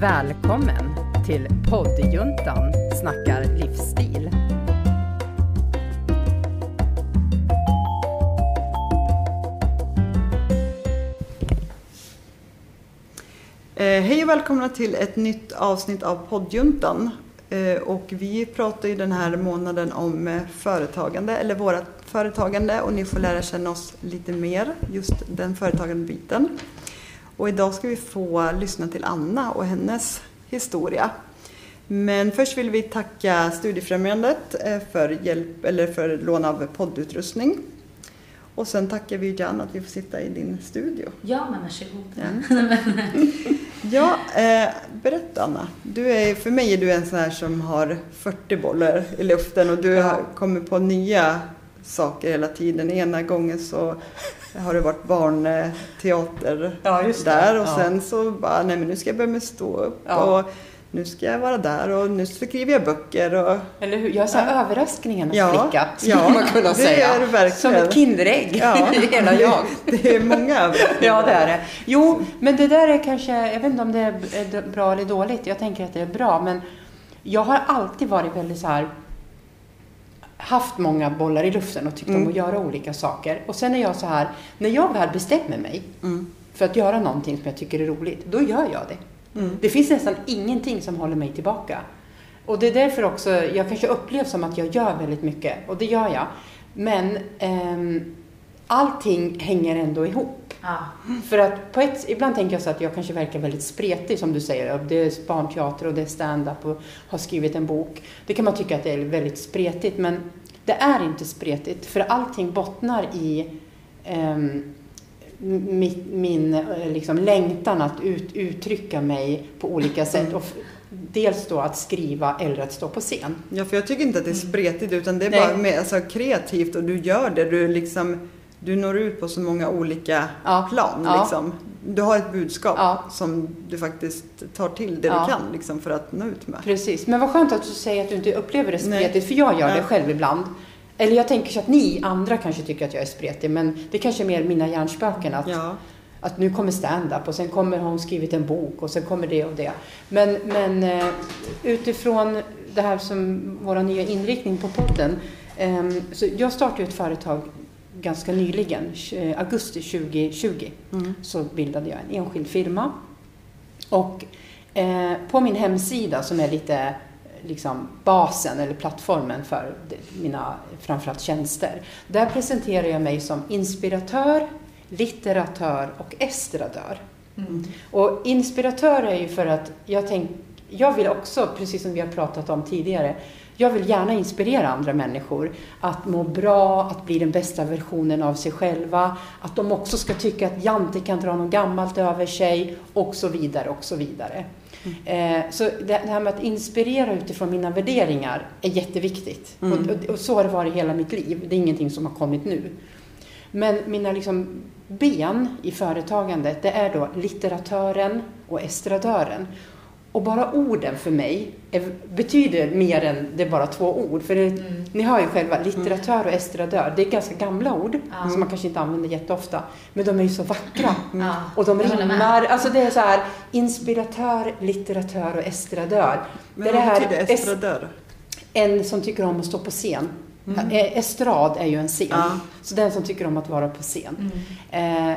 Välkommen till poddjuntan snackar livsstil. Eh, hej och välkomna till ett nytt avsnitt av poddjuntan. Eh, och vi pratar ju den här månaden om eh, företagande, eller vårat företagande och ni får lära känna oss lite mer, just den företagande biten. Och idag ska vi få lyssna till Anna och hennes historia. Men först vill vi tacka Studiefrämjandet eh, för, hjälp, eller för lån av poddutrustning. Och sen tackar vi Jan att vi får sitta i din studio. Ja, men varsågod. Ja, ja eh, berätta Anna. Du är, för mig är du en sån här som har 40 bollar i luften och du Ja. kommit på nya saker hela tiden. Ena gången så har det varit barnteater Ja, just det. där och Ja. sen så bara, nej men nu ska jag börja med stå upp Ja. och nu ska jag vara där och nu skriver jag böcker och Eller hur? Jag är så här överraskningarnas Ja, flicka, skulle ja, man kunna det säga. är du verkligen. Som ett Kinderägg, Ja. hela jag. det är många överraskningar. Ja, det är det. Jo, men det där är kanske, jag vet inte om det är är bra eller dåligt. Jag tänker att det är bra, men jag har alltid varit väldigt så här haft många bollar i luften och tyckt om Mm. att göra olika saker. Och sen är jag så här, när jag väl bestämmer mig Mm. för att göra någonting som jag tycker är roligt, då gör jag det. Mm. Det finns nästan ingenting som håller mig tillbaka. Och det är därför också, jag kanske upplevs som att jag gör väldigt mycket, och det gör jag. Men ehm, allting hänger ändå ihop. Ja. För att på ett, ibland tänker jag så att jag kanske verkar väldigt spretig som du säger. Det är barnteater och det är stand-up och har skrivit en bok. Det kan man tycka att det är väldigt spretigt, men det är inte spretigt. För allting bottnar i ehm, min, min eh, liksom, längtan att ut, uttrycka mig på olika sätt. Och f- dels då att skriva eller att stå på scen. Ja, för jag tycker inte att det är spretigt utan det är Nej. bara med, alltså, kreativt och du gör det. Du, liksom, du når ut på så många olika Ja. plan. Ja. Liksom. Du har ett budskap Ja. som du faktiskt tar till det du kan liksom, för att nå ut med. Precis, men vad skönt att du säger att du inte upplever det Nej. spretigt, för jag gör det Ja. själv ibland. Eller jag tänker så att ni andra kanske tycker att jag är spretig, men det kanske är mer mina hjärnspöken att, att nu kommer stand-up och sen kommer hon skrivit en bok och sen kommer det och det. Men, men eh, utifrån det här som vår nya inriktning på podden, ehm, så jag startade ett företag ganska nyligen, augusti 2020 Mm. så bildade jag en enskild firma. Och eh, på min hemsida som är lite liksom basen eller plattformen för mina framförallt tjänster. Där presenterar jag mig som inspiratör, litteratör och estradör. Mm. Och inspiratör är ju för att jag tänk, jag vill också, precis som vi har pratat om tidigare, jag vill gärna inspirera andra människor att må bra, att bli den bästa versionen av sig själva, att de också ska tycka att Jante kan dra något gammalt över sig och så vidare och så vidare. Eh, så det, det här med att inspirera utifrån mina värderingar är jätteviktigt. Mm. Och, och, och så har det varit hela mitt liv. Det är ingenting som har kommit nu. Men mina liksom ben i företagandet, det är då litteratören och estradören. Och bara orden för mig är, betyder mer än det är bara två ord. För det, Mm. ni hör ju själva, litteratör och estradör, det är ganska gamla ord Ja. som man kanske inte använder jätteofta. Men de är ju så vackra. Ja. Och de rimmar. Alltså det är så här, inspiratör, litteratör och estradör. Men det är det vad här, betyder est- estradör? en som tycker om att stå på scen. Mm. Eh, Estrad är ju en scen. Så den som tycker om att vara på scen. Mm. Eh,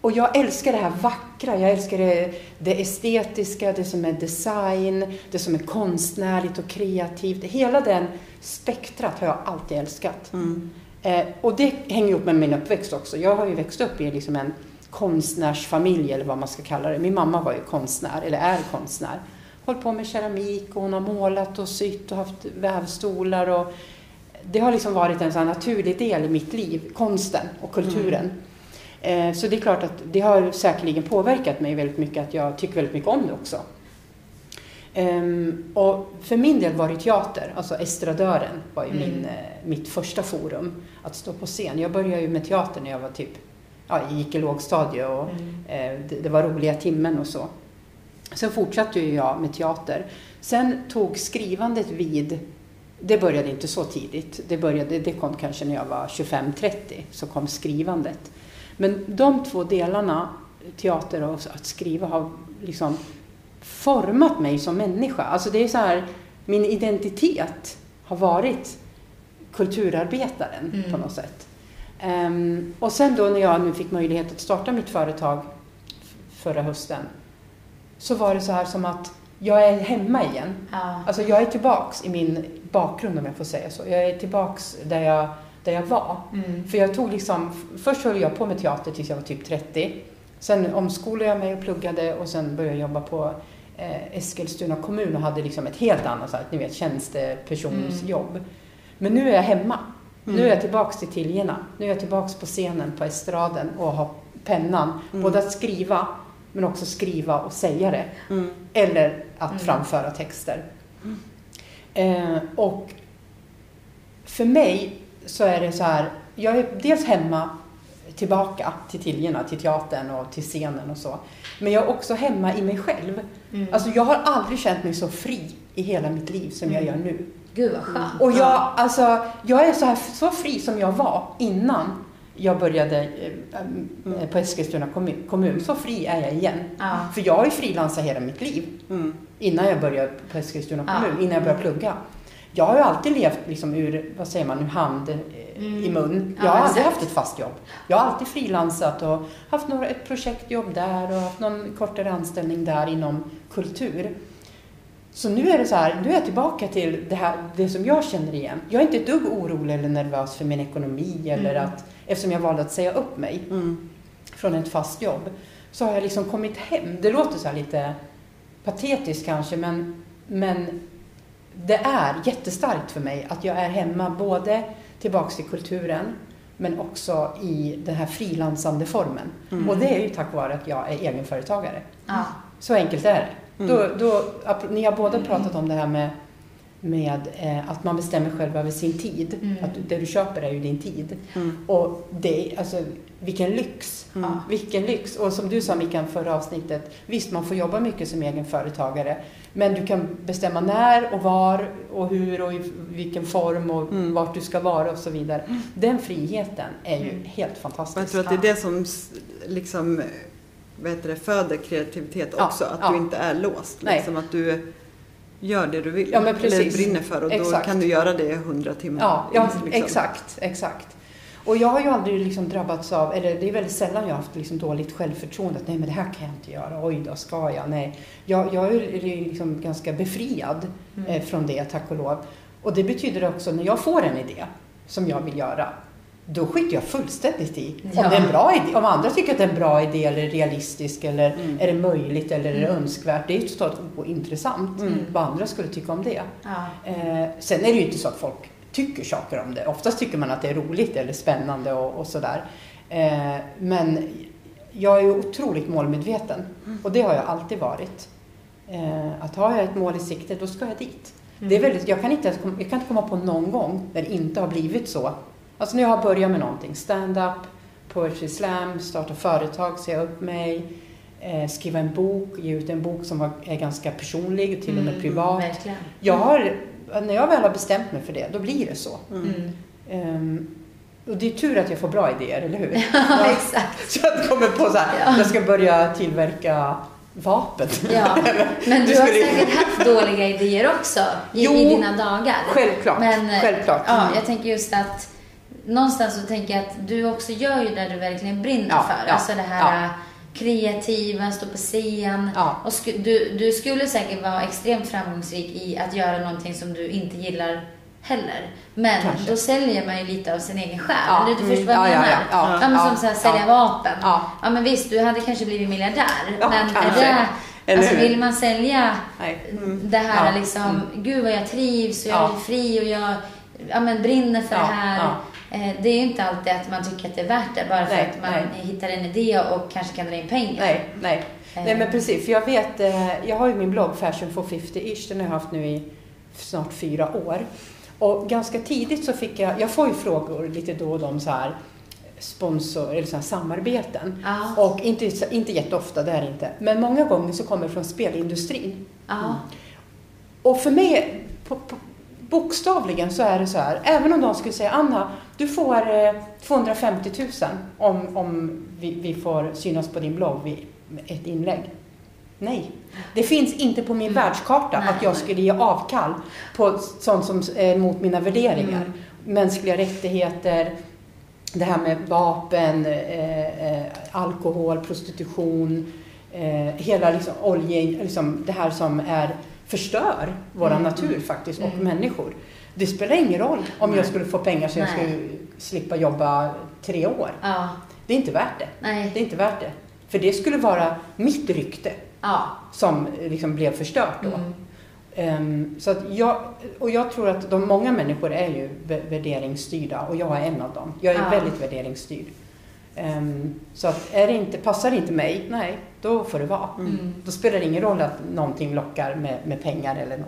och jag älskar det här vackra, jag älskar det, det estetiska, det som är design, det som är konstnärligt och kreativt. Hela den spektrat har jag alltid älskat. Mm. Eh, och det hänger ihop med min uppväxt också. Jag har ju växt upp i liksom en konstnärsfamilj eller vad man ska kalla det. Min mamma var ju konstnär, eller är konstnär. Hållit på med keramik och hon har målat och sytt och haft vävstolar och det har liksom varit en sån naturlig del i mitt liv, konsten och kulturen. Eh, Så det är klart att det har säkerligen påverkat mig väldigt mycket, att jag tycker väldigt mycket om det också. Ehm, Och för min del var det teater, alltså estradören var ju Mm. min, eh, mitt första forum att stå på scen. Jag började ju med teater när jag var typ, ja, gick i lågstadie och Mm. eh, det, det var roliga timmen och så. Sen fortsatte ju jag med teater. Sen tog skrivandet vid det började inte så tidigt. Det, började, det kom kanske när jag var 25-30, så kom skrivandet. Men de två delarna, teater och att skriva, har liksom format mig som människa. Alltså det är så här, min identitet har varit kulturarbetaren Mm. på något sätt. Ehm, och sen då när jag nu fick möjlighet att starta mitt företag förra hösten så var det så här som att jag är hemma igen. Ja. Alltså jag är tillbaks i min bakgrund om jag får säga så. Jag är tillbaks där jag, där jag var. Mm. För jag tog liksom, först höll jag på med teater tills jag var typ 30. Sen omskolade jag mig och pluggade och sen började jag jobba på eh, Eskilstuna kommun och hade liksom ett helt annat, så här, ni vet, tjänstepersonsjobb. Men nu är jag hemma. Nu är jag tillbaks till Tiljerna. Nu är jag tillbaks på scenen, på estraden och har pennan. Både att skriva, men också skriva och säga det. Mm. Eller att Mm. framföra texter. Eh, och för mig så är det så här, jag är dels hemma tillbaka till Tiljerna, till teatern och till scenen och så. Men jag är också hemma i mig själv. Mm. Alltså jag har aldrig känt mig så fri i hela mitt liv som jag gör nu. Gud vad skönt. Och jag, alltså, jag är så, här, så fri som jag var innan jag började eh, eh, på Eskilstuna kommun. Så fri är jag igen. Ja. För jag har ju frilansat hela mitt liv Mm. innan jag började på Eskilstuna Ja. kommun, innan jag började plugga. Jag har ju alltid levt liksom ur, vad säger man, ur hand eh, i Mm. mun. Ja, Jag har aldrig exakt. haft ett fast jobb. Jag har alltid frilansat och haft några, ett projektjobb där och haft någon kortare anställning där inom kultur. Så nu är det så här, nu är jag tillbaka till det, här, det som jag känner igen. Jag är inte ett dugg orolig eller nervös för min ekonomi eller Mm. att, eftersom jag valde att säga upp mig Mm. från ett fast jobb, så har jag liksom kommit hem. Det låter så lite patetiskt kanske, men, men det är jättestarkt för mig att jag är hemma både tillbaks till kulturen, men också i den här frilansande formen. Mm. Och det är ju tack vare att jag är egenföretagare. Ja. Så enkelt är det. Mm. Då, då, ni har båda pratat om det här med, med eh, att man bestämmer själv över sin tid. Mm. Att det du köper är ju din tid. Mm. Och det, alltså, vilken lyx! Mm. Vilken lyx! Och som du sa Mikael förra avsnittet, visst man får jobba mycket som egen företagare, men du kan bestämma när och var och hur och i vilken form och Mm. vart du ska vara och så vidare. Den friheten är ju Mm. helt Och jag fantastisk. tror att det är det som liksom vad heter det, föder kreativitet Ja, också. Att ja. du inte är låst. Nej. Liksom att du gör det du vill. Ja, men eller precis. brinner för. Och då Exakt. kan du göra det i hundra timmar. Ja, ja liksom. exakt, exakt. Och jag har ju aldrig liksom drabbats av, eller det är väldigt sällan jag har haft liksom dåligt självförtroende. Att, nej men det här kan jag inte göra, oj då ska jag? Nej. Jag, jag är liksom ganska befriad Mm. eh, från det, tack och lov. Och det betyder också när jag får en idé som jag vill göra, då skiter jag fullständigt i om Ja. det är en bra idé. Om andra tycker att det är en bra idé eller realistisk eller Mm. är det möjligt eller är det Mm. önskvärt. Det är ju totalt ointressant Mm. vad andra skulle tycka om det. Ja. Eh, sen är det ju inte så att folk tycker saker om det. Oftast tycker man att det är roligt eller spännande och, och sådär. Eh, men jag är ju otroligt målmedveten och det har jag alltid varit. Eh, att har jag ett mål i sikte, då ska jag dit. Det är väldigt, jag, kan inte, jag kan inte komma på någon gång där det inte har blivit så. Alltså när jag har börjat med någonting, stand-up, poetry slam, starta företag, säga upp mig, eh, skriva en bok, ge ut en bok som var, är ganska personlig och till och med Mm, privat. Verkligen. Jag har, när jag väl har bestämt mig för det, då blir det så. Mm. Ehm, och det är tur att jag får bra idéer, eller hur? Ja, exakt. Så jag kommer på så här, Ja. jag ska börja tillverka vapen. Ja. Men Du du har skulle- säkert haft dåliga idéer också i, Jo, i dina dagar. Självklart, Men, självklart. Ja, Mm. jag tänker just att någonstans så tänker jag att du också gör ju det du verkligen brinner Ja, för. ja, alltså det här kreativa, stå på scen. Ja. Och sku, du, du skulle säkert vara extremt framgångsrik i att göra någonting som du inte gillar heller. Men Kanske. då säljer man ju lite av sin egen själ. Ja, du mm, förstår vad jag ja, ja, menar? ja, ja, men ja, som så här, sälja ja. vapen. Ja. ja men visst, du hade kanske blivit miljardär. Ja, men kanske. är det, alltså, vill man sälja Nej. det här Ja. liksom, gud vad jag trivs och jag Ja. är fri och jag ja, men brinner för Ja, det här. Eh, Det är ju inte alltid att man tycker att det är värt det bara för Nej, att man nej. hittar en idé och kanske kan dra in pengar. Nej, nej. Eh. Nej men precis, för jag vet, eh, jag har ju min blogg Fashion for 50-ish, den har jag haft nu i snart fyra år. Och ganska tidigt så fick jag, jag får ju frågor lite då och då om så här sponsor eller så här samarbeten. Ja. Och inte, inte jätteofta, det är inte. Men många gånger så kommer det från spelindustrin. Ja. Och för mig, på, på, bokstavligen så är det så här, även om de skulle säga Anna, du får eh, 250 000 om, om vi, vi får synas på din blogg vid ett inlägg. Nej. Det finns inte på min världskarta Mm. Nej, att jag skulle ge avkall på sånt som är mot mina värderingar. Mm. Mänskliga rättigheter, det här med vapen, eh, eh, alkohol, prostitution, eh, hela liksom olje, liksom det här som är förstör vår Mm, natur faktiskt och Mm. människor. Det spelar ingen roll om Nej. jag skulle få pengar så jag Nej. skulle slippa jobba tre år. Ja, Det är inte värt det. nej. Det är inte värt det. För det skulle vara mitt rykte Ja. som liksom blev förstört då. Mm. Ehm, så jag, och jag tror att de många människor är ju vä- värderingsstyrda och jag är en av dem. Jag är Ja. väldigt värderingsstyrd. Ehm, så att är det inte, passar det inte mig, nej, då får det vara. Mm. Då spelar det ingen roll att någonting lockar med, med pengar eller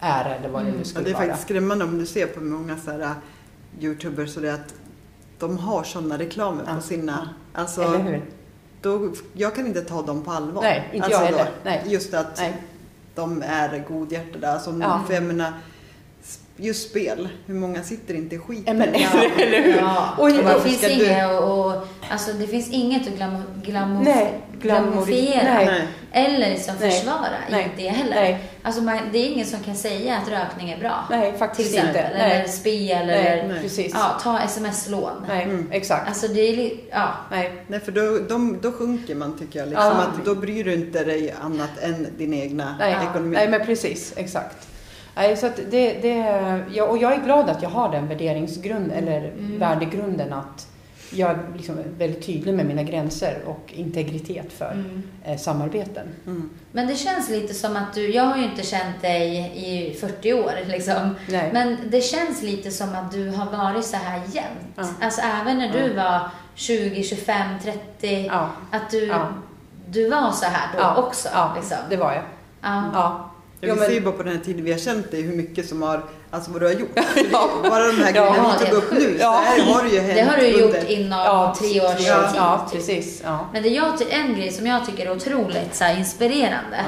ära eller vad det nu Mm. Ja, skulle det är vara. faktiskt skrämmande om du ser på många så här, uh, Youtubers och det att de har sådana reklamer Ja. på sina... Alltså, Eller hur? då, jag kan inte ta dem på allvar. Nej, inte alltså jag då, heller. Nej. Just att Nej. de är godhjärtade. Alltså, Ja. För jag menar, just spel, hur många sitter inte i skiten? Men, Ja. eller hur? Ja. Och- Och det finns ska du- och, och, alltså det finns inget att glamo, glamo, Nej, glamour- glamourifiera nej. Eller liksom Nej. försvara Nej. i det heller. Nej. Alltså man, det är ingen som kan säga att rökning är bra. Nej, faktiskt exempel. inte. Eller Nej. spel Nej, eller Nej. precis. ja, ta sms-lån. Nej, Mm. exakt. Alltså det är ja. Nej. Nej, för då, de, då sjunker man tycker jag. Liksom, Ja. att då bryr du inte dig annat än din egna Nej, ekonomi. nej men precis, exakt. Nej, så att det, det, ja, och jag är glad att jag har den värderingsgrund, eller Mm. värdegrunden att jag är liksom väldigt tydlig med mina gränser och integritet för Mm. eh, samarbeten. Mm. Men det känns lite som att du, jag har ju inte känt dig i 40 år liksom. Nej. Men det känns lite som att du har varit så här jämt. Ja. Alltså även när du var 20, 25, 30. ja, Att du, Ja. du var så här då ja, också. Ja, liksom. det var jag. Ja. Ja. Ja, vi men- ser ju bara på den här tiden vi har känt dig hur mycket som har, alltså vad du har gjort. Ja. Bara de här Ja, grejerna det vi tog upp nu, så Ja. här har det ju hänt Det har du gjort under- inom Ja, tre års ja, tid. ja, typ. precis. Ja. Men det jag, en grej som jag tycker är otroligt så här, inspirerande.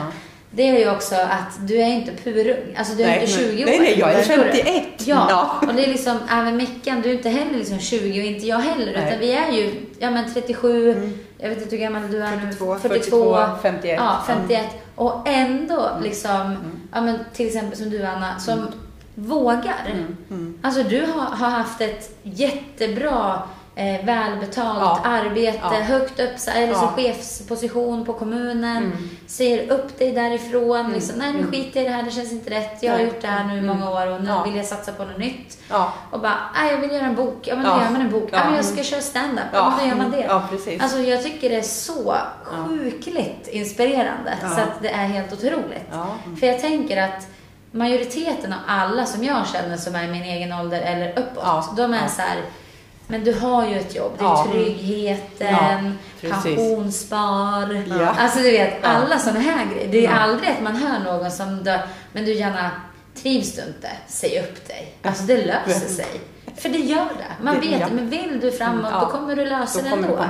Det är ju också att du är inte purung. Alltså du är Nej, inte 20 år. nej, nej, jag är Förstår du? 51. Ja, Ja. och det är liksom, även Mickan, du är inte heller liksom 20 och inte jag heller. Nej. Utan vi är ju, ja men 37, Mm. jag vet inte hur gammal du är nu. 42, 42, 51. Ja, 51. Och ändå Mm. liksom, ja men till exempel som du Anna, som vågar. Mm. Mm. Alltså du har, har haft ett jättebra eh, välbetalt Ja. arbete, Ja. högt upp, eller så Ja. chefsposition på kommunen. Mm. Ser upp dig därifrån. Liksom, nej nu Mm. skiter i det här, det känns inte rätt. Jag har gjort det här nu i Mm. många år och nu vill jag satsa på något nytt. Ja. Och bara, nej jag vill göra en bok. Ja men då gör man en bok. Ja, men jag ska köra stand-up. Ja, men då gör man det. Ja, precis. Alltså jag tycker det är så sjukligt inspirerande. Så att det är helt otroligt. För jag tänker att majoriteten av alla som jag känner som är i min egen ålder eller uppåt, de är så här, men du har ju ett jobb, det är Ja. tryggheten, Ja, precis. pensionsspar. Ja. Alltså du vet, Ja. alla sådana här grejer. Det är Ja. aldrig att man hör någon som dör, men du gärna trivs du inte, säg upp dig. Alltså det löser sig. För det gör det. Man vet ja. men vill du framåt, Ja. då kommer du lösa det ändå.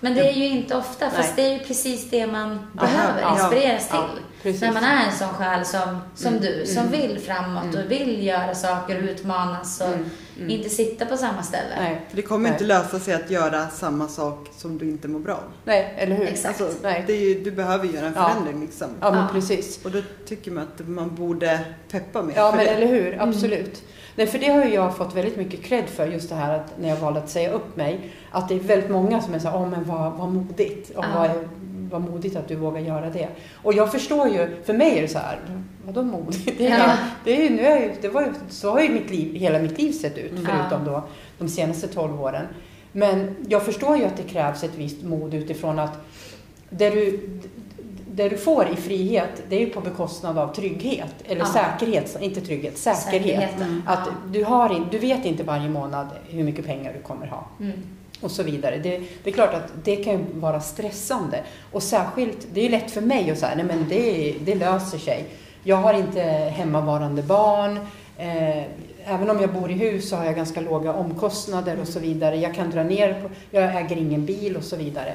Men det är ju inte ofta, fast Nej. det är ju precis det man Ja. behöver Ja. inspireras Ja. till. Precis. När man är en sån själ som, som Mm. du, som Mm. vill framåt Mm. och vill göra saker och utmanas och Mm. Mm. inte sitta på samma ställe. Nej. För det kommer Nej. inte lösa sig att göra samma sak som du inte mår bra av. Nej, eller hur? Exakt. Alltså, Nej. det är ju, du behöver göra en Ja. förändring liksom. Ja, men Ja. precis. Och då tycker man att man borde peppa mer Ja, men det. eller hur? Absolut. Nej, för det har ju jag fått väldigt mycket cred för, just det här att när jag valde att säga upp mig. Att det är väldigt många som är så här, åh men vad, vad modigt. Och Ja. vad, vad modigt att du vågar göra det. Och jag förstår ju, för mig är det så här, vadå modigt? Det är, Ja. det är nu är det var ju, så har ju mitt liv, hela mitt liv sett ut, Mm. förutom då de senaste 12 åren. Men jag förstår ju att det krävs ett visst mod utifrån att det du, det du får i frihet, det är ju på bekostnad av trygghet. Eller Ja. säkerhet, inte trygghet, säkerhet. Säkerheten. Att du, har du vet inte varje månad hur mycket pengar du kommer ha Mm. Och så vidare. Det, det är klart att det kan vara stressande. Och särskilt, det är lätt för mig att säga, nej men det, det löser sig. Jag har inte hemmavarande barn. Eh, även om jag bor i hus så har jag ganska låga omkostnader och så vidare. Jag kan dra ner på, jag äger ingen bil och så vidare.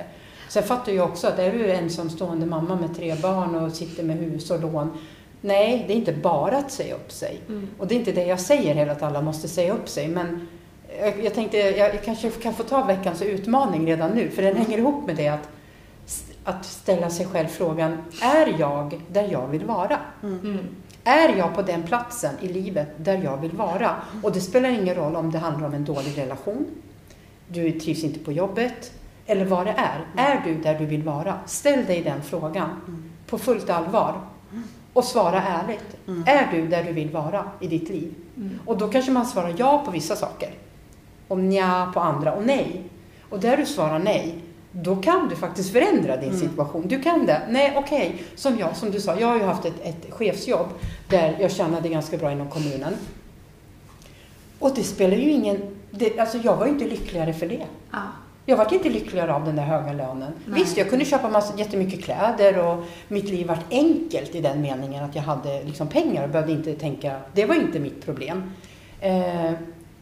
Sen fattar jag också att är du ensamstående mamma med tre barn och sitter med hus och lån. Nej, det är inte bara att säga upp sig. Mm. Och det är inte det jag säger heller att alla måste säga upp sig. Men jag, jag tänkte, jag, kanske kan få ta veckans utmaning redan nu. För den hänger ihop med det att att ställa sig själv frågan, är jag där jag vill vara? Mm. Är jag på den platsen i livet där jag vill vara? Och det spelar ingen roll om det handlar om en dålig relation, du trivs inte på jobbet, eller vad det är. Är du där du vill vara? Ställ dig den frågan på fullt allvar och svara ärligt. Är du där du vill vara i ditt liv? Och då kanske man svarar ja på vissa saker och nja på andra och nej. Och där du svarar nej, då kan du faktiskt förändra din situation. Du kan det. Nej, okej. Som jag, som du sa, jag har ju haft ett, ett chefsjobb där jag tjänade ganska bra inom kommunen. Och det spelar ju ingen... Det, alltså jag var ju inte lyckligare för det. Ja. Jag var inte lyckligare av den där höga lönen. Nej. Visst, jag kunde köpa massa, jättemycket kläder och mitt liv var enkelt i den meningen att jag hade liksom pengar och behövde inte tänka... Det var inte mitt problem. Eh,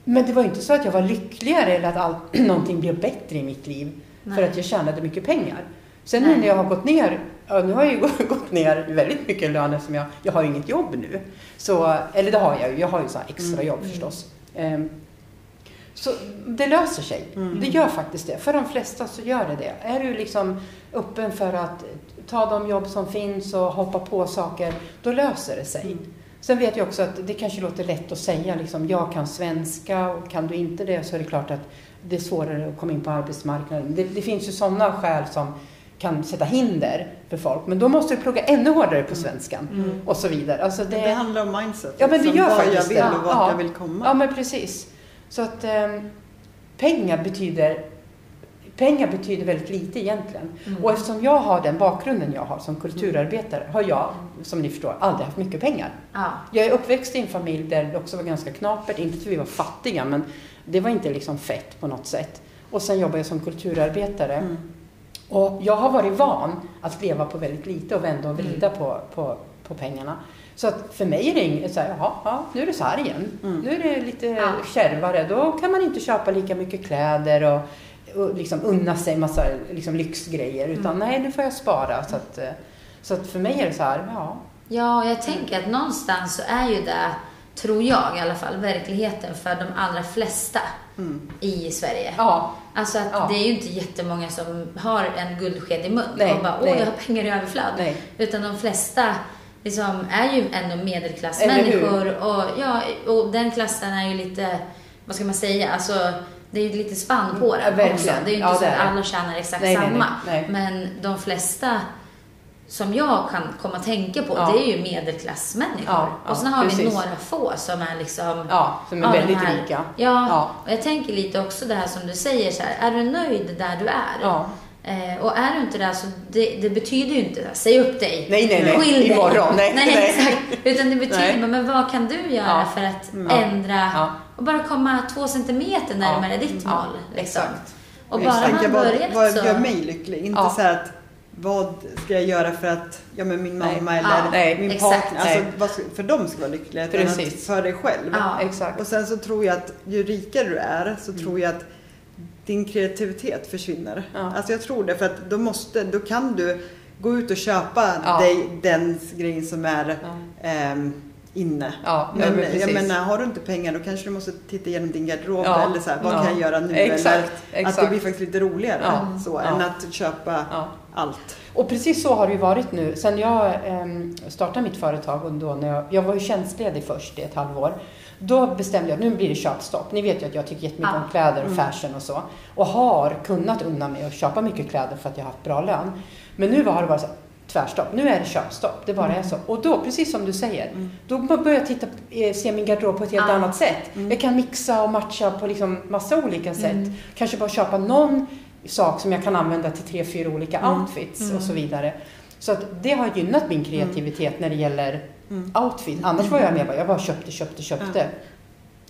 men det var inte så att jag var lyckligare eller att all, någonting blev bättre i mitt liv för Nej. att jag tjänade mycket pengar. Sen nu när jag har gått ner, ja, nu har jag ju gått ner väldigt mycket i lön eftersom jag, jag har ju inget jobb nu. Så, eller det har jag ju, jag har ju så extra jobb förstås. Ehm, så det löser sig. Det gör faktiskt det. För de flesta så gör det det. Är du liksom öppen för att ta de jobb som finns och hoppa på saker, då löser det sig. Sen vet jag också att det kanske låter lätt att säga liksom, jag kan svenska och kan du inte det så är det klart att det är svårare att komma in på arbetsmarknaden. Det, det finns ju sådana skäl som kan sätta hinder för folk. Men då måste du plugga ännu hårdare på svenskan och så vidare. Alltså det, Det handlar om mindset. Ja, men det liksom, gör vad faktiskt jag vill det. och vart Ja. jag vill komma. Ja, men precis. Så att eh, pengar betyder Pengar betyder väldigt lite egentligen. Och eftersom jag har den bakgrunden jag har som kulturarbetare har jag, som ni förstår, aldrig haft mycket pengar. Ja. Jag är uppväxt i en familj där det också var ganska knapert, inte för att vi var fattiga, men det var inte liksom fett på något sätt. Och sen jobbade jag som kulturarbetare. Mm. Och jag har varit van att leva på väldigt lite och vända och vrida på, på, på pengarna. Så att för mig är det inget så här, jaha, ja, nu är det så här igen. Nu är det lite Ja. kärvare. Då kan man inte köpa lika mycket kläder och liksom unna sig massa liksom lyxgrejer. Utan nej, nu får jag spara. Så att, eh, så att för mig är det så här, ja. Ja, jag tänker att någonstans så är ju det, tror jag i alla fall, verkligheten för de allra flesta i Sverige. Ja, Alltså att Ja. det är ju inte jättemånga som har en guldsked i mun Nej, och bara åh, nej. jag har pengar i överflöd. Nej. Utan de flesta liksom är ju ändå medelklassmänniskor och, ja, och den klassen är ju lite, vad ska man säga, alltså det är ju lite spann på Ja, den verkligen. också. Det är ju inte Ja, så det att det. alla tjänar exakt Nej, samma. nej, nej. Men de flesta som jag kan komma att tänka på, Ja. det är ju medelklassmänniskor. Ja, ja, och sen har vi precis. några få som är liksom ja som är Ja, väldigt här- rika. Ja, Ja. och jag tänker lite också det här som du säger så här, är du nöjd där du är? Eh, och är du inte det så det, det betyder ju inte, säg upp dig, Nej, nej, nej. skilj dig. Imorgon. Nej, nej, nej. exakt. Utan det betyder, Nej. men, vad kan du göra Ja. för att Ja. ändra Ja. och bara komma två centimeter närmare ditt Ja, mål? Liksom. exakt. Och bara man vad, börjar vad så... gör mig lycklig? Inte Ja. så att vad ska jag göra för att ja, men min Nej. mamma eller min exakt. partner, alltså, vad för de ska vara lyckliga. Utan för dig själv. Ja. Exakt. Och sen så tror jag att ju rikare du är så Mm. tror jag att din kreativitet försvinner. Ja. Alltså jag tror det för att då måste, då kan du gå ut och köpa Ja. dig den grejen som är Ja. ehm, inne. Ja, men, men jag menar, har du inte pengar då kanske du måste titta igenom din garderob Ja. eller så här, vad Ja. kan jag göra nu? Exakt, eller att exakt. det blir faktiskt lite roligare så, än att köpa allt. Och precis så har det ju varit nu. Sen jag ehm, startade mitt företag och då när jag, jag var ju tjänstledig först i ett halvår. Då bestämde jag att nu blir det köpstopp. Ni vet ju att jag tycker jättemycket Ja. om kläder och fashion och så. Och har kunnat unna mig att köpa mycket kläder för att jag har haft bra lön. Men nu har det varit så här, tvärstopp. Nu är det köpstopp. Det bara är så. Och då, precis som du säger, då börjar jag titta, eh, se min garderob på ett helt Ja. annat sätt. Jag kan mixa och matcha på liksom massa olika sätt. Kanske bara köpa någon sak som jag kan använda till tre, fyra olika outfits och så vidare. Så att det har gynnat min kreativitet när det gäller outfit. Annars var jag med bara, jag bara köpte, köpte, köpte.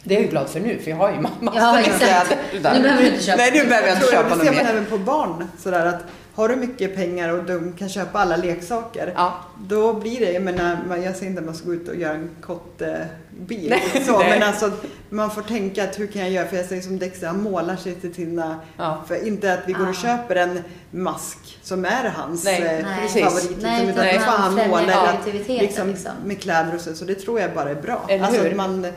Det är jag ju glad för nu, för jag har ju ma- massor Ja, med kläder. Nu behöver du inte köpa. Nej, nu behöver jag inte tror jag, köpa det något ser man mer. även på barn. Sådär att har du mycket pengar och de kan köpa alla leksaker. Ja. Då blir det, jag menar, jag säger inte att man ska gå ut och göra en kottbil. Nej, så, nej. men alltså man får tänka att hur kan jag göra? För jag säger som Dexter, han målar sig till sina... Ja. För inte att vi går och Ah. köper en mask som är hans Nej, eh, Nej. favorit. Nej, liksom, utan man han främjar måla eller att- kreativiteten, liksom, liksom. med kläder och så. Så det tror jag bara är bra. Eller alltså hur? man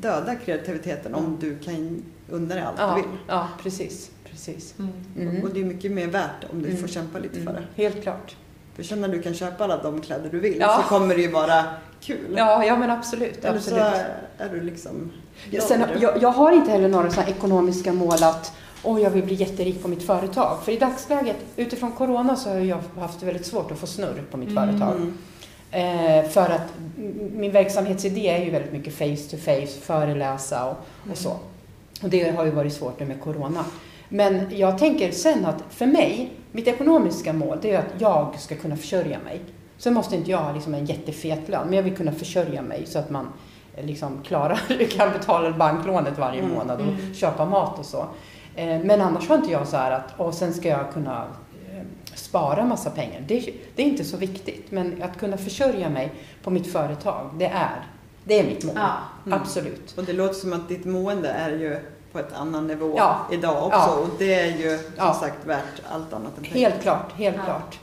dödar kreativiteten om du kan unna dig allt du Ja, vill. ja, precis. Precis. Mm. Mm. Och det är mycket mer värt om du Mm. får kämpa lite för Mm. det. Helt klart. För sen när du kan köpa alla de kläder du vill Ja. så kommer det ju vara kul. Ja, ja men absolut. Eller absolut. så är du liksom Sen, jag, jag har inte heller några sådana ekonomiska mål att Åh, jag vill bli jätterik på mitt företag. För i dagsläget, utifrån Corona, så har jag haft väldigt svårt att få snurr på mitt företag. Mm. Eh, för att min verksamhetsidé är ju väldigt mycket face to face, föreläsa och, och så. Och det har ju varit svårt nu med Corona. Men jag tänker sen att för mig, mitt ekonomiska mål, det är att jag ska kunna försörja mig. Sen måste inte jag ha liksom en jättefet lön, men jag vill kunna försörja mig så att man eh, liksom klarar, kan betala banklånet varje Mm, månad och mm. köpa mat och så. Eh, Men annars har inte jag så här att, och sen ska jag kunna eh, spara massa pengar. Det, är- det är inte så viktigt, men att kunna försörja mig på mitt företag, det är, det är mitt mål. Ja. Mm. Absolut. Och det låter som att ditt mående är ju på ett annan nivå Ja. idag också. Ja. Och det är ju som Ja. sagt värt allt annat än pengar. Helt klart, helt Ja. klart.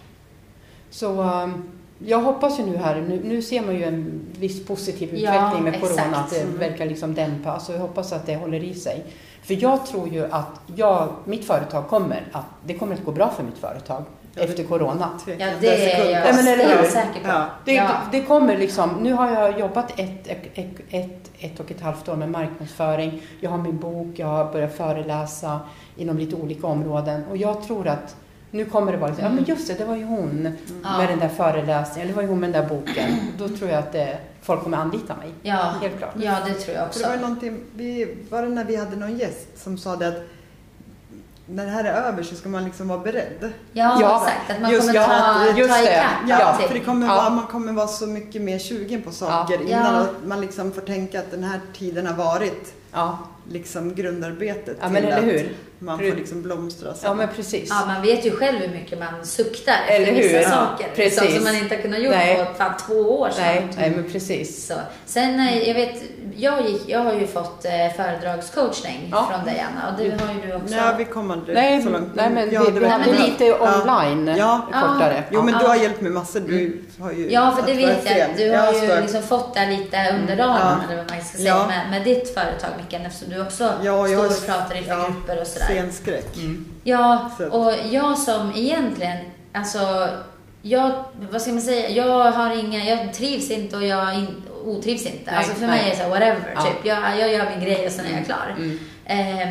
Så um, jag hoppas ju nu här, nu, nu ser man ju en viss positiv Ja, utveckling med exakt. corona, att det Mm. verkar liksom dämpa. Så jag hoppas att det håller i sig. För jag tror ju att jag, mitt företag kommer att, det kommer att gå bra för mitt företag efter corona. Ja, det är jag, Ja, men eller hur? säker på. Ja. Det, Ja. det, det kommer liksom, nu har jag jobbat ett, ett, ett, ett, och ett halvt år med marknadsföring. Jag har min bok, jag har börjat föreläsa inom lite olika områden. Och jag tror att nu kommer det vara liksom, ja men just det, det var ju hon Ja. med den där föreläsningen, eller det var ju hon med den där boken. Då tror jag att det, folk kommer anlita mig. Ja. Helt klart. ja, det tror jag För också. det var någonting, vi, var det när vi hade någon gäst som sa det att när det här är över så ska man liksom vara beredd. Ja, Ja, exakt. Att man just kommer ja, ta, just ta det. ikapp Ja, allting. för det kommer Ja. vara, man kommer vara så mycket mer sugen på saker Ja. innan Ja. man liksom får tänka att den här tiden har varit Ja, liksom grundarbetet ja men till eller att hur? man Hur- får liksom blomstra sen. Ja men precis. Ja, man vet ju själv hur mycket man suktar Eller efter hur? vissa Ja, saker. precis. Liksom, som man inte har kunnat gjort Nej. på fan, två år sedan. nej, nej men precis. Så. Sen, eh, jag vet, jag, gick, jag har ju fått eh, föredragscoachning Ja. från dig Anna och det har ju du också. Nej, vi kom aldrig Nej, så långt. nej men vi väl- hade men det- lite Ja. online Ja. kortare. Jo men Ja. du har hjälpt mig massor. Du har ju Ja, för det vet jag. fel. Du har ju liksom fått det lite under radarn, Ja. eller vad man ska säga, Ja. med, med ditt företag Micken, eftersom du också Ja, jag- står och pratar inför ja, grupper och sådär. Scenskräck. Mm. Ja, Så- och jag som egentligen, alltså, jag, vad ska man säga, jag har inga, jag trivs inte och jag otrivs inte. Nej, alltså för nej. mig är det så här, whatever, Ja. typ. Jag, jag gör min grej och sen är jag klar. Mm. Eh,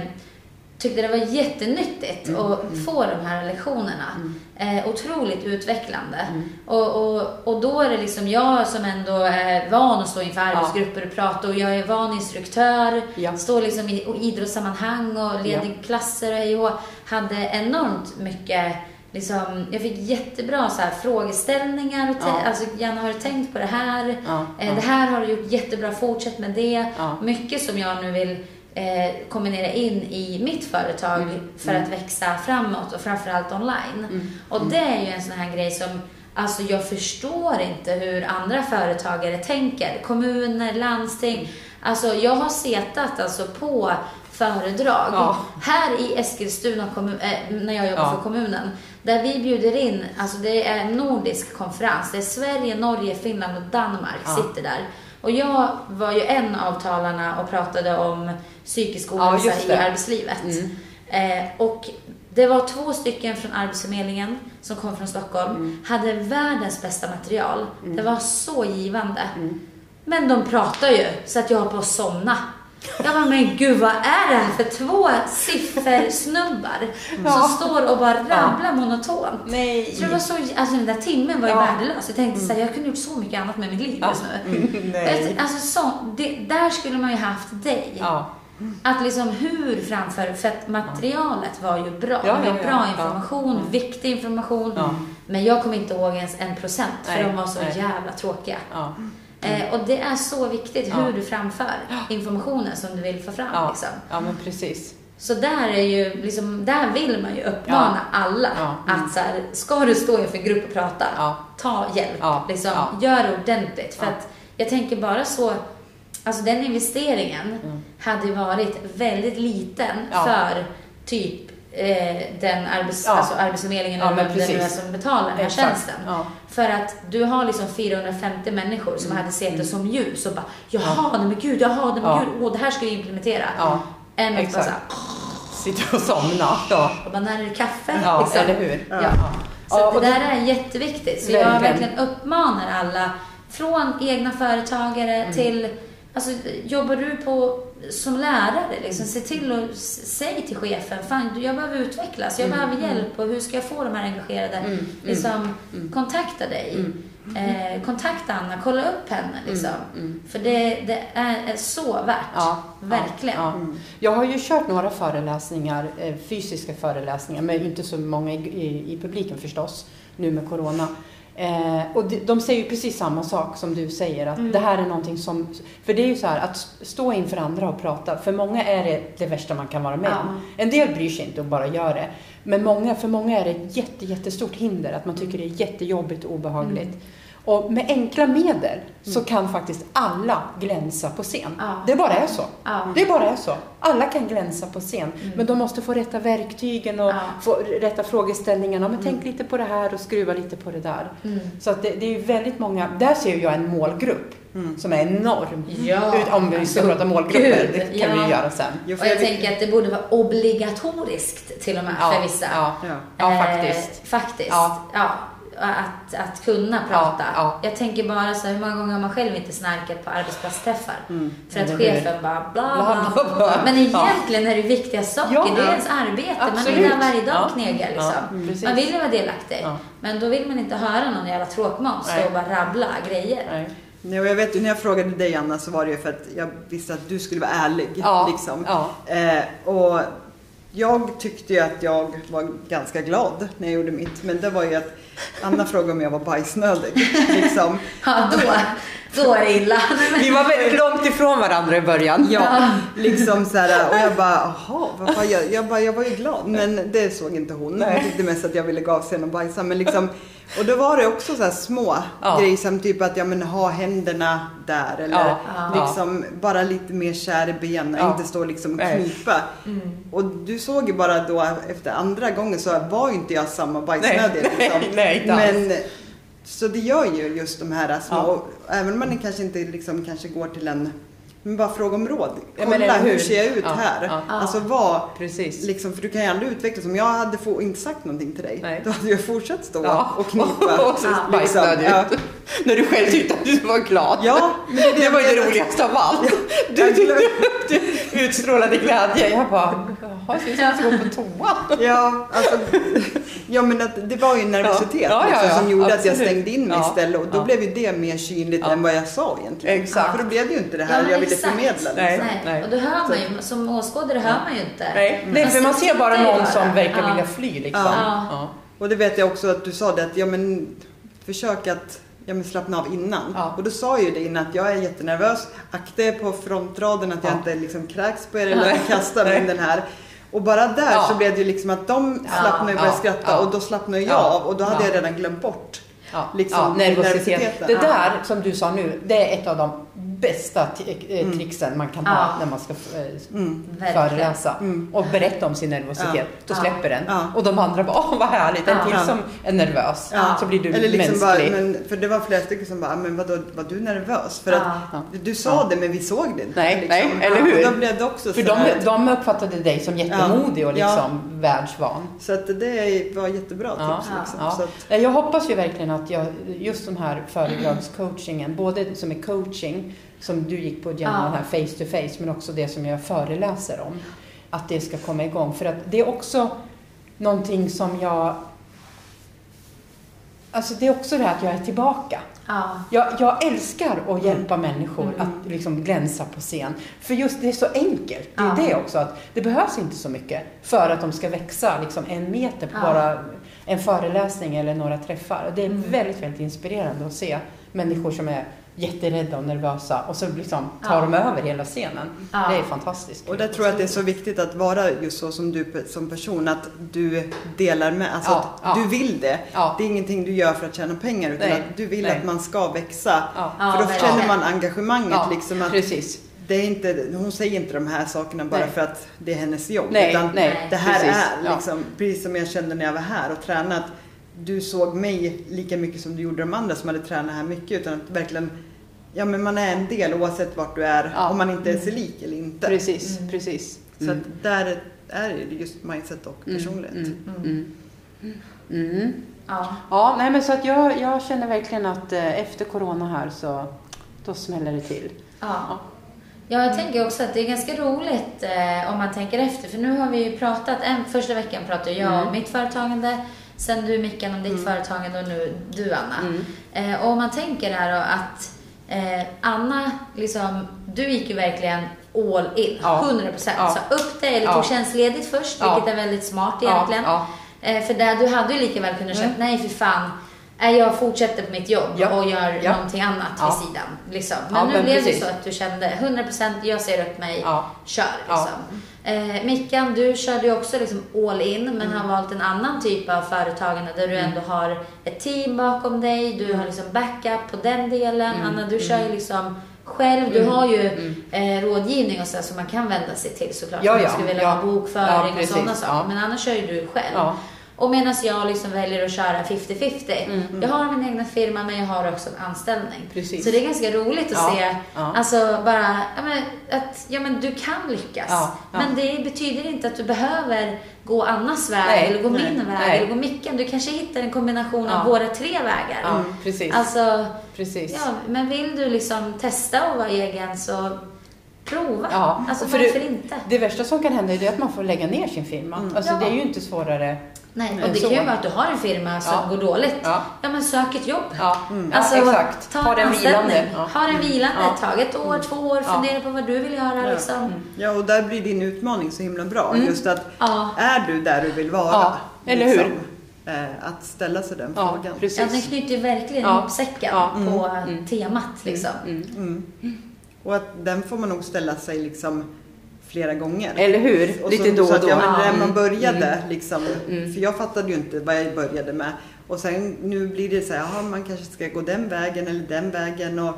tyckte det var jättenyttigt Mm, att mm. få de här lektionerna. Mm. Eh, otroligt utvecklande. Mm. Och, och, och då är det liksom jag som ändå är van att stå inför arbetsgrupper och prata och jag är van instruktör. Ja. Står liksom i idrottssammanhang och leder klasser och. Hade enormt mycket Liksom, jag fick jättebra så här, frågeställningar. Ja. Alltså, Janne, har du tänkt på det här? Ja, Eh, ja. Det här har du gjort jättebra, fortsätt med det. Mycket som jag nu vill eh, kombinera in i mitt företag Mm, för att växa framåt och framförallt online. Mm. Och det är ju en sån här grej som, alltså jag förstår inte hur andra företagare tänker. Kommuner, landsting. Alltså jag har setat alltså på föredrag Ja. här i Eskilstuna kommun, eh, när jag jobbar Ja. för kommunen. Där vi bjuder in, alltså det är en nordisk konferens. Det är Sverige, Norge, Finland och Danmark Ja. sitter där. Och jag var ju en av talarna och pratade om psykisk Ja, ohälsa just i arbetslivet. Mm. Eh, och det var två stycken från Arbetsförmedlingen som kom från Stockholm. Mm. Hade världens bästa material. Det var så givande. Mm. Men de pratar ju så att jag höll på att somna. Jag bara, men gud vad är det här för två siffersnubbar Ja. som står och bara rabblar monotont? Nej. Så det var så, alltså den där timmen var ju Ja. värdelös. Jag tänkte så här, jag kunde gjort så mycket annat med mitt liv just nu. Nej. Alltså så, det, där skulle man ju haft dig. Ja. Att liksom hur framför, för att materialet var ju bra. Ja, det ja, var ja. bra Ja. information, Mm. viktig information. Ja. Men jag kommer inte ihåg ens en procent för Nej, de var så nej. jävla tråkiga. Ja. Eh, och det är så viktigt Ja. hur du framför informationen som du vill få fram. Ja. Liksom. ja, men precis. Så där, är ju, liksom, där vill man ju uppmana alla Ja. Mm. att så här, ska du stå inför en grupp och prata, Ja. ta hjälp. Ja. Liksom, Ja. Gör det ordentligt. För Ja. att jag tänker bara så, alltså den investeringen Mm. hade varit väldigt liten Ja. för typ eh, den arbets, Ja. alltså Arbetsförmedlingen Ja, eller det nu som betalar den här Exakt. tjänsten. Ja. För att du har liksom 450 människor som hade sett det som ljus och bara Jaha, nej men gud, jaha, men Mm. Ja. gud, åh, det här ska vi implementera. Ja. Än att bara så här, sitta och somna. Ja, Och bara, när är det kaffe? ja liksom. eller hur? Ja. Så Ja, det det- där är jätteviktigt. Så jag Verkligen. verkligen uppmanar alla, från egna företagare Mm. till, alltså jobbar du på som lärare, liksom, se till att s- säg till chefen, fan jag behöver utvecklas, jag behöver hjälp och hur ska jag få de här engagerade? Mm, mm, liksom, kontakta dig. Mm. Eh, kontakta Anna, kolla upp henne liksom. mm. För det, det är, är så värt. Ja, Verkligen. Ja, ja. Jag har ju kört några föreläsningar, eh, fysiska föreläsningar, men inte så många i, i, i publiken förstås, nu med Corona. Eh, och de, de säger ju precis samma sak som du säger, att Mm. det här är någonting som... För det är ju så här, att stå inför andra och prata, för många är det det värsta man kan vara med om. En del bryr sig inte och bara gör det. Men många, för många är det ett jätte, jättestort hinder, att man tycker det är jättejobbigt och obehagligt. Mm. Och med enkla medel så kan faktiskt alla glänsa på scen. Ja. Det bara är så. Ja. Det bara är så. Alla kan glänsa på scen. Men de måste få rätta verktygen och Ja. få rätta frågeställningarna. Men tänk lite på det här och skruva lite på det där. Mm. Så att det, det är väldigt många, där ser jag en målgrupp som är enorm. Ja. Ut- Om vi ska prata målgrupper, gud, det kan vi göra sen. Och jag jag- tänker att det borde vara obligatoriskt till och med för vissa. Ja, Ja. ja Eh, faktiskt. faktiskt. Ja. Ja. Att, att kunna prata. ja. Jag tänker bara så här, hur många gånger har man själv inte snarkat på arbetsplatsträffar? För att chefen bara bla Bla, bla bla. Men Ja. egentligen är det viktiga saker. Ja. Det är ens arbete. Man är Absolut. där varje dag Ja. och knegar liksom. Ja, precis. man vill ju vara delaktig. Ja. Men då vill man inte höra någon jävla tråkmåns stå och bara rabbla grejer. Nej. Nej, och jag vet ju när jag frågade dig Anna så var det ju för att jag visste att du skulle vara ärlig. Ja, Liksom. ja. Eh, och jag tyckte ju att jag var ganska glad när jag gjorde mitt. Men det var ju att Anna frågade om jag var bajsnödig. Liksom. Ja, då, då är det illa. Vi var väldigt långt ifrån varandra i början. Ja, liksom så här, och jag bara, jaha, vad fan jag, jag, bara, jag var ju glad. Men det såg inte hon. Hon Nej. tyckte mest att jag ville gå av scenen och bajsa. Men liksom, och då var det också så här små Ja. grejer som typ att, ja men ha händerna där. Eller Ja. Ja. liksom bara lite mer kär i benen, Ja. inte stå liksom och knipa. Mm. Och du såg ju bara då efter andra gången så var ju inte jag samma bajsnödig. Nej, Liksom. nej, nej, inte alls. Men så det gör ju just de här små, även om man kanske inte liksom, kanske går till en men bara fråga om råd. Kolla hur hur? ser jag ut Ja, här? ja. Alltså vad, Precis. liksom, för du kan ju aldrig utvecklas. Om jag hade få, inte sagt någonting till dig, Nej. då hade jag fortsatt stå och knipa. och så Liksom, ut. När du själv tyckte att du var glad. Ja, men det, Det var ju det roligaste av allt. Du, du, glöm- du utstrålade glädje. Jag bara, jaha, jag ska inte gå på toa. Ja, alltså, ja, men att det var ju nervositet Ja, ja, också ja, som gjorde att jag absolut. stängde in mig Ja, istället och då ja. blev ju det mer synligt Ja. än vad jag sa egentligen. Exakt. För då blev det ju inte det här jag ville exakt. förmedla. Liksom. Nej. nej. Och då hör man ju, som åskådare hör man ju inte. Nej, nej för man ser bara är någon bara- som verkar Ja. vilja fly liksom. Ja. Ja. Och det vet jag också att du sa det att ja, men, försök att ja, men slappna av innan. Ja. Och då sa jag ju det innan att jag är jättenervös. Akta er på frontraden att jag Ja. inte liksom kräks på er eller kastar in den här. Och bara där Ja. så blev det ju liksom att de slappnade och började Ja. skratta och då slappnade jag Ja. av och då hade Ja. jag redan glömt bort. Ja, Liksom, ja, nervositet. nervositeten. Det där som du sa nu, det är ett av de bästa eh, tricksen man kan ha Ja. när man ska eh, Mm. Föreläsa Mm. och berätta om sin nervositet. Ja. Då Ja. släpper den. Ja. Och de andra bara, åh vad härligt, en Ja. till Ja. som är nervös. Ja. Så blir du Eller liksom bara, mänsklig. men, för det var flera stycken som bara, men vadå, var du nervös? För Ja. att Ja. du sa det men vi såg det inte. Nej, nej, eller Ja, hur? och Då blev det också För så de, de uppfattade dig som jättemodig och Ja. liksom världsvan. Så att det var jättebra Ja. tips. Liksom. Ja. Jag hoppas ju verkligen att jag, just den här föredragscoachingen, både som är coaching, som du gick på Jenna, Ja. här face to face, men också det som jag föreläser om, att det ska komma igång. För att det är också någonting som jag... Alltså det är också det här att jag är tillbaka. Ja. Jag, jag älskar att hjälpa Mm. människor att liksom glänsa på scen. För just det är så enkelt. Det är Ja. det också. att Det behövs inte så mycket för att de ska växa liksom en meter på bara en föreläsning eller några träffar. Det är Mm. väldigt, väldigt inspirerande att se människor som är jätterädda och nervösa och så liksom tar Ja. de över hela scenen. Ja. Det är fantastiskt. och där tror jag att det är så viktigt att vara just så som du som person, att du delar med, alltså Ja, att ja. du vill det. Ja. Det är ingenting du gör för att tjäna pengar utan Nej, att du vill nej. att man ska växa. Ja. Ja, för då känner man engagemanget Ja, liksom att precis. det är inte, hon säger inte de här sakerna bara Nej. för att det är hennes jobb. Nej, utan nej, det här precis. är Ja. liksom, precis som jag kände när jag var här och tränade. Att du såg mig lika mycket som du gjorde de andra som hade tränat här mycket. Utan att verkligen, ja men man är en del oavsett vart du är. Ja. Om man inte är sig lik eller inte. Precis, Mm. precis. Så Mm. att där är det just mindset och Mm, personlighet. Mm. Mm. Mm. Ja. Ja, nej men så att jag, jag känner verkligen att eh, efter corona här så då smäller det till. Ja. Ja, jag tänker också att det är ganska roligt eh, om man tänker efter. För nu har vi ju pratat, en, första veckan pratade jag Mm. om mitt företagande, sen du Mickan om ditt företagande och nu du Anna. Mm. Eh, och om man tänker här då att eh, Anna, liksom, du gick ju verkligen all in, Ja. 100 procent. Ja. Sa upp dig eller Ja. tog tjänstledigt först, Ja. vilket är väldigt smart Ja, egentligen. ja. Eh, för där, du hade ju lika väl kunnat Mm. sagt nej för fan. Nej, jag fortsätter på mitt jobb Ja. och gör Ja. någonting annat Ja. vid sidan. Liksom. Men Ja, nu men blev det så att du kände 100% jag ser upp mig, Ja. kör Ja. liksom. Eh, Mickan, du körde ju också liksom all in men Mm. har valt en annan typ av företagande där du ändå har ett team bakom dig, du Mm. har liksom backup på den delen. Anna, du kör ju liksom själv. Du Mm. har ju eh, rådgivning och så som man kan vända sig till såklart. Ja, om du ja. skulle vilja Ja. ha bokföring Ja, och sådana saker. Ja. Men annars kör ju du själv. Och medan jag liksom väljer att köra 50-50. Mm. Jag har min egna firma men jag har också en anställning. Precis. Så det är ganska roligt att Ja, se, ja. alltså bara, ja, men, att ja, men du kan lyckas. Men det betyder inte att du behöver gå Annas väg Nej, eller gå nej, min väg nej. eller gå Micken. Du kanske hittar en kombination av våra tre vägar. Ja, precis. Alltså, precis. ja, men vill du liksom testa att vara egen så prova. Ja, Alltså och för varför det- inte? Det värsta som kan hända är att man får lägga ner sin firma. Alltså Ja. det är ju inte svårare. Nej, och det så. kan ju vara att du har en firma som Ja. går dåligt. Ja. Ja, men sök ett jobb. Ja, Alltså, ja exakt. ta Ha en den vilande. Ja. Ha den vilande Ja. tag. Ett år, två år. Ja. Fundera på vad du vill göra. Ja. Liksom. Ja, och där blir din utmaning så himla bra. Mm. Just att Ja. är du där du vill vara? Ja, eller hur? Eh, att ställa sig den Ja, frågan. Ja, den precis. knyter ju verkligen Ja. ihop säcken Ja. på Mm. temat. Liksom. Mm. Mm. Och att den får man nog ställa sig liksom flera gånger. Eller hur? Och Lite så, då så och att, då. ja, men när man började Mm. liksom, Mm. för jag fattade ju inte vad jag började med. Och sen nu blir det så här, jaha, man kanske ska gå den vägen eller den vägen. Och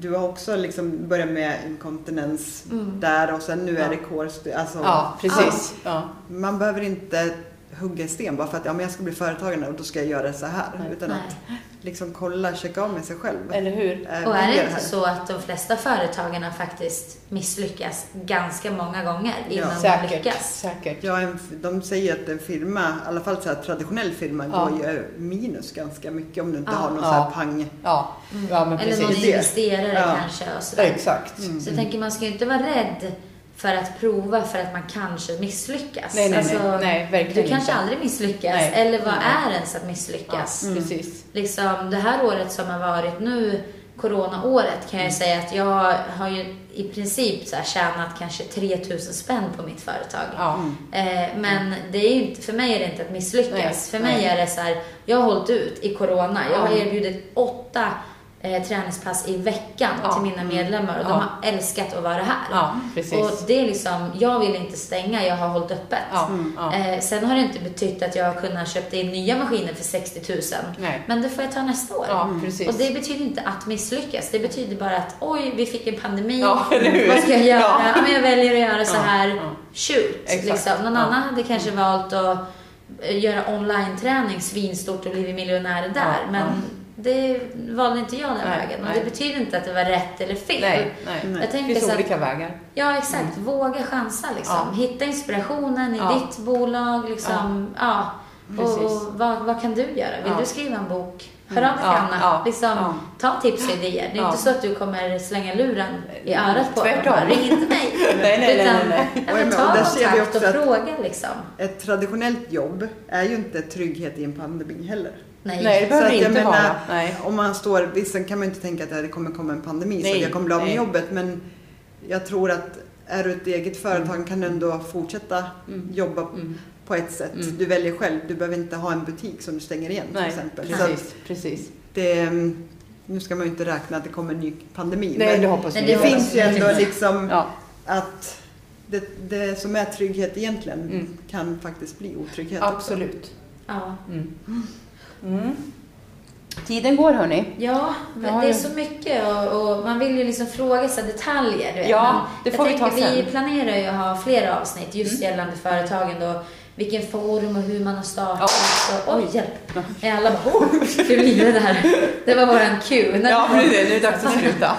du har också liksom börjat med inkontinens Mm. där och sen nu Ja. är det core alltså, Ja, precis. Ja. Man behöver inte hugga i sten bara för att ja, men jag ska bli företagare och då ska jag göra så här. Nej. Utan att liksom kolla, checka av med sig själv. Eller hur? Eh, Och är det jag inte så att de flesta företagarna faktiskt misslyckas ganska många gånger Ja. innan de Säkert. lyckas? Säkert. Ja, en, de säger att en firma, i alla fall så här, traditionell firma, Ja. går ju minus ganska mycket om du inte Ja. har någon Ja. så här pang. Ja, ja men Eller någon precis. Det. investerare Ja. kanske. Och sådär. Exakt. Mm. Så jag tänker man ska ju inte vara rädd för att prova för att man kanske misslyckas. Nej, nej, Alltså, nej. nej Du kanske inte. aldrig misslyckas. Nej. Eller vad Nej. är ens att misslyckas? Ja, precis. Liksom, det här året som har varit nu, coronaåret, kan jag Mm. säga att jag har ju i princip så här tjänat kanske 3000 spänn på mitt företag. Ja. Eh, men det är ju inte, för mig är det inte att misslyckas. Nej, för mig nej. är det så här, jag har hållit ut i corona. Jag har erbjudit åtta eh, träningspass i veckan Ja. till mina medlemmar och de Ja. har älskat att vara här. Ja, precis. Och det är liksom, jag vill inte stänga, jag har hållit öppet. Ja, ja. Eh, sen har det inte betytt att jag har kunnat köpa in nya maskiner för 60 000. Nej. Men det får jag ta nästa år. Ja, precis. Och det betyder inte att misslyckas. Det betyder bara att oj, vi fick en pandemi. Vad ska jag göra? Men jag väljer att göra så här. ja. Shoot. Liksom. Någon Ja. annan hade kanske valt att eh, göra online-träning svinstort och blivit miljonär där. Ja, men ja. Det valde inte jag den Nej, vägen. Och nej. det betyder inte att det var rätt eller fel. Nej, nej. Nej. Jag Det tänker finns så att, olika vägar. Ja, exakt. Våga chansa liksom. Ja. Hitta inspirationen i Ja. ditt bolag. Liksom. Ja. Och, Precis. och vad, vad kan du göra? Vill Ja. du skriva en bok? Hör av dig Ja, Anna. ja, Liksom, ja. Ta tips och idéer. Det är Ja. inte så att du kommer slänga luren i örat på. Tvärtom. Bara, Ring inte mig. Nej, nej, nej, Utan, nej, Ja, Och men och ta där ser vi kontakt och fråga liksom. ett traditionellt jobb är ju inte trygghet i en pandemi heller. Nej. Nej, det behöver Så att det inte menar, vara. Nej. Om man står, visst kan man ju inte tänka att det kommer komma en pandemi Nej, så jag kommer bli av med nej. jobbet men jag tror att är du ett eget företag kan du ändå fortsätta Mm. jobba Mm. på ett sätt. Mm. Du väljer själv, du behöver inte ha en butik som du stänger igen till Nej, exempel. Så att precis. precis. det, mm, nu ska man ju inte räkna att det kommer en ny pandemi Nej, men det hoppas vi. det finns ju ändå liksom Ja, att det, det som är trygghet egentligen Mm. kan faktiskt bli otrygghet också. absolut. Ja. Mm. Tiden går hörni. Ja, men det är så mycket och, och man vill ju liksom fråga sig detaljer. Du vet. Ja, Men det får vi ta tänker, Vi sen. planerar ju att ha flera avsnitt just Mm. gällande företagen då. Vilken form och hur man har startat. Ja. Och, oj, hjälp! Ja, Alla bara, oh, hur det här? Det var våran cue. Ja, är det, är dags att sluta.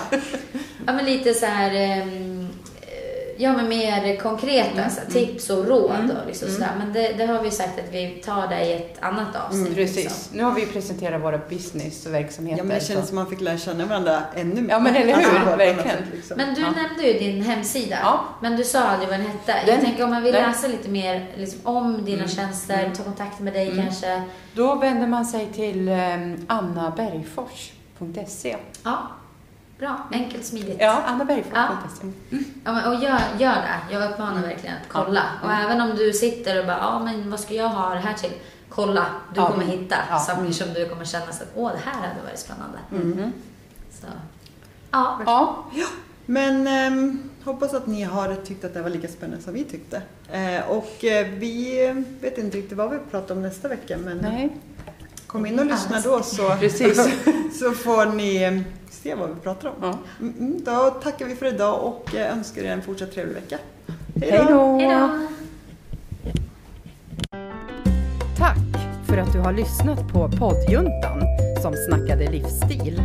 Ja, men lite så här... eh, Ja, men mer konkreta Mm. tips och råd och liksom sådär. Men det, det har vi sagt att vi tar det i ett annat avsnitt. Mm, liksom. Precis. Nu har vi ju presenterat våra business och verksamheter. Ja, men det känns så- som man fick lära känna varandra ännu mer. Ja, men eller hur? på ett annat Verkligen. sätt, liksom. Men du Ja. nämnde ju din hemsida. Ja. Men du sa aldrig vad den hette. Den- jag tänker om man vill den- läsa lite mer liksom, om dina Mm. tjänster, ta kontakt med dig Mm. kanske. Då vänder man sig till um, annabergfors.se. Ja, bra. Enkelt, smidigt. Ja, annabergfors.se. Ja, men, och gör, gör det. Jag uppmanar verkligen att kolla. Ja. Och även om du sitter och bara, ja men vad ska jag ha det här till? Kolla, du Ja. kommer hitta Ja. saker som du kommer känna så att, åh det här hade varit spännande. Mm. Så. Ja, Ja, Men ehm, hoppas att ni har tyckt att det var lika spännande som vi tyckte. Eh, och eh, vi vet inte riktigt vad vi pratar om nästa vecka men nej. kom in och lyssna då så, Precis. så får ni eh, se vad vi pratar om. Ja. Mm, då tackar vi för idag och eh, önskar er en fortsatt trevlig vecka. Hej då! hej då! Tack för att du har lyssnat på poddjuntan som snackade livsstil.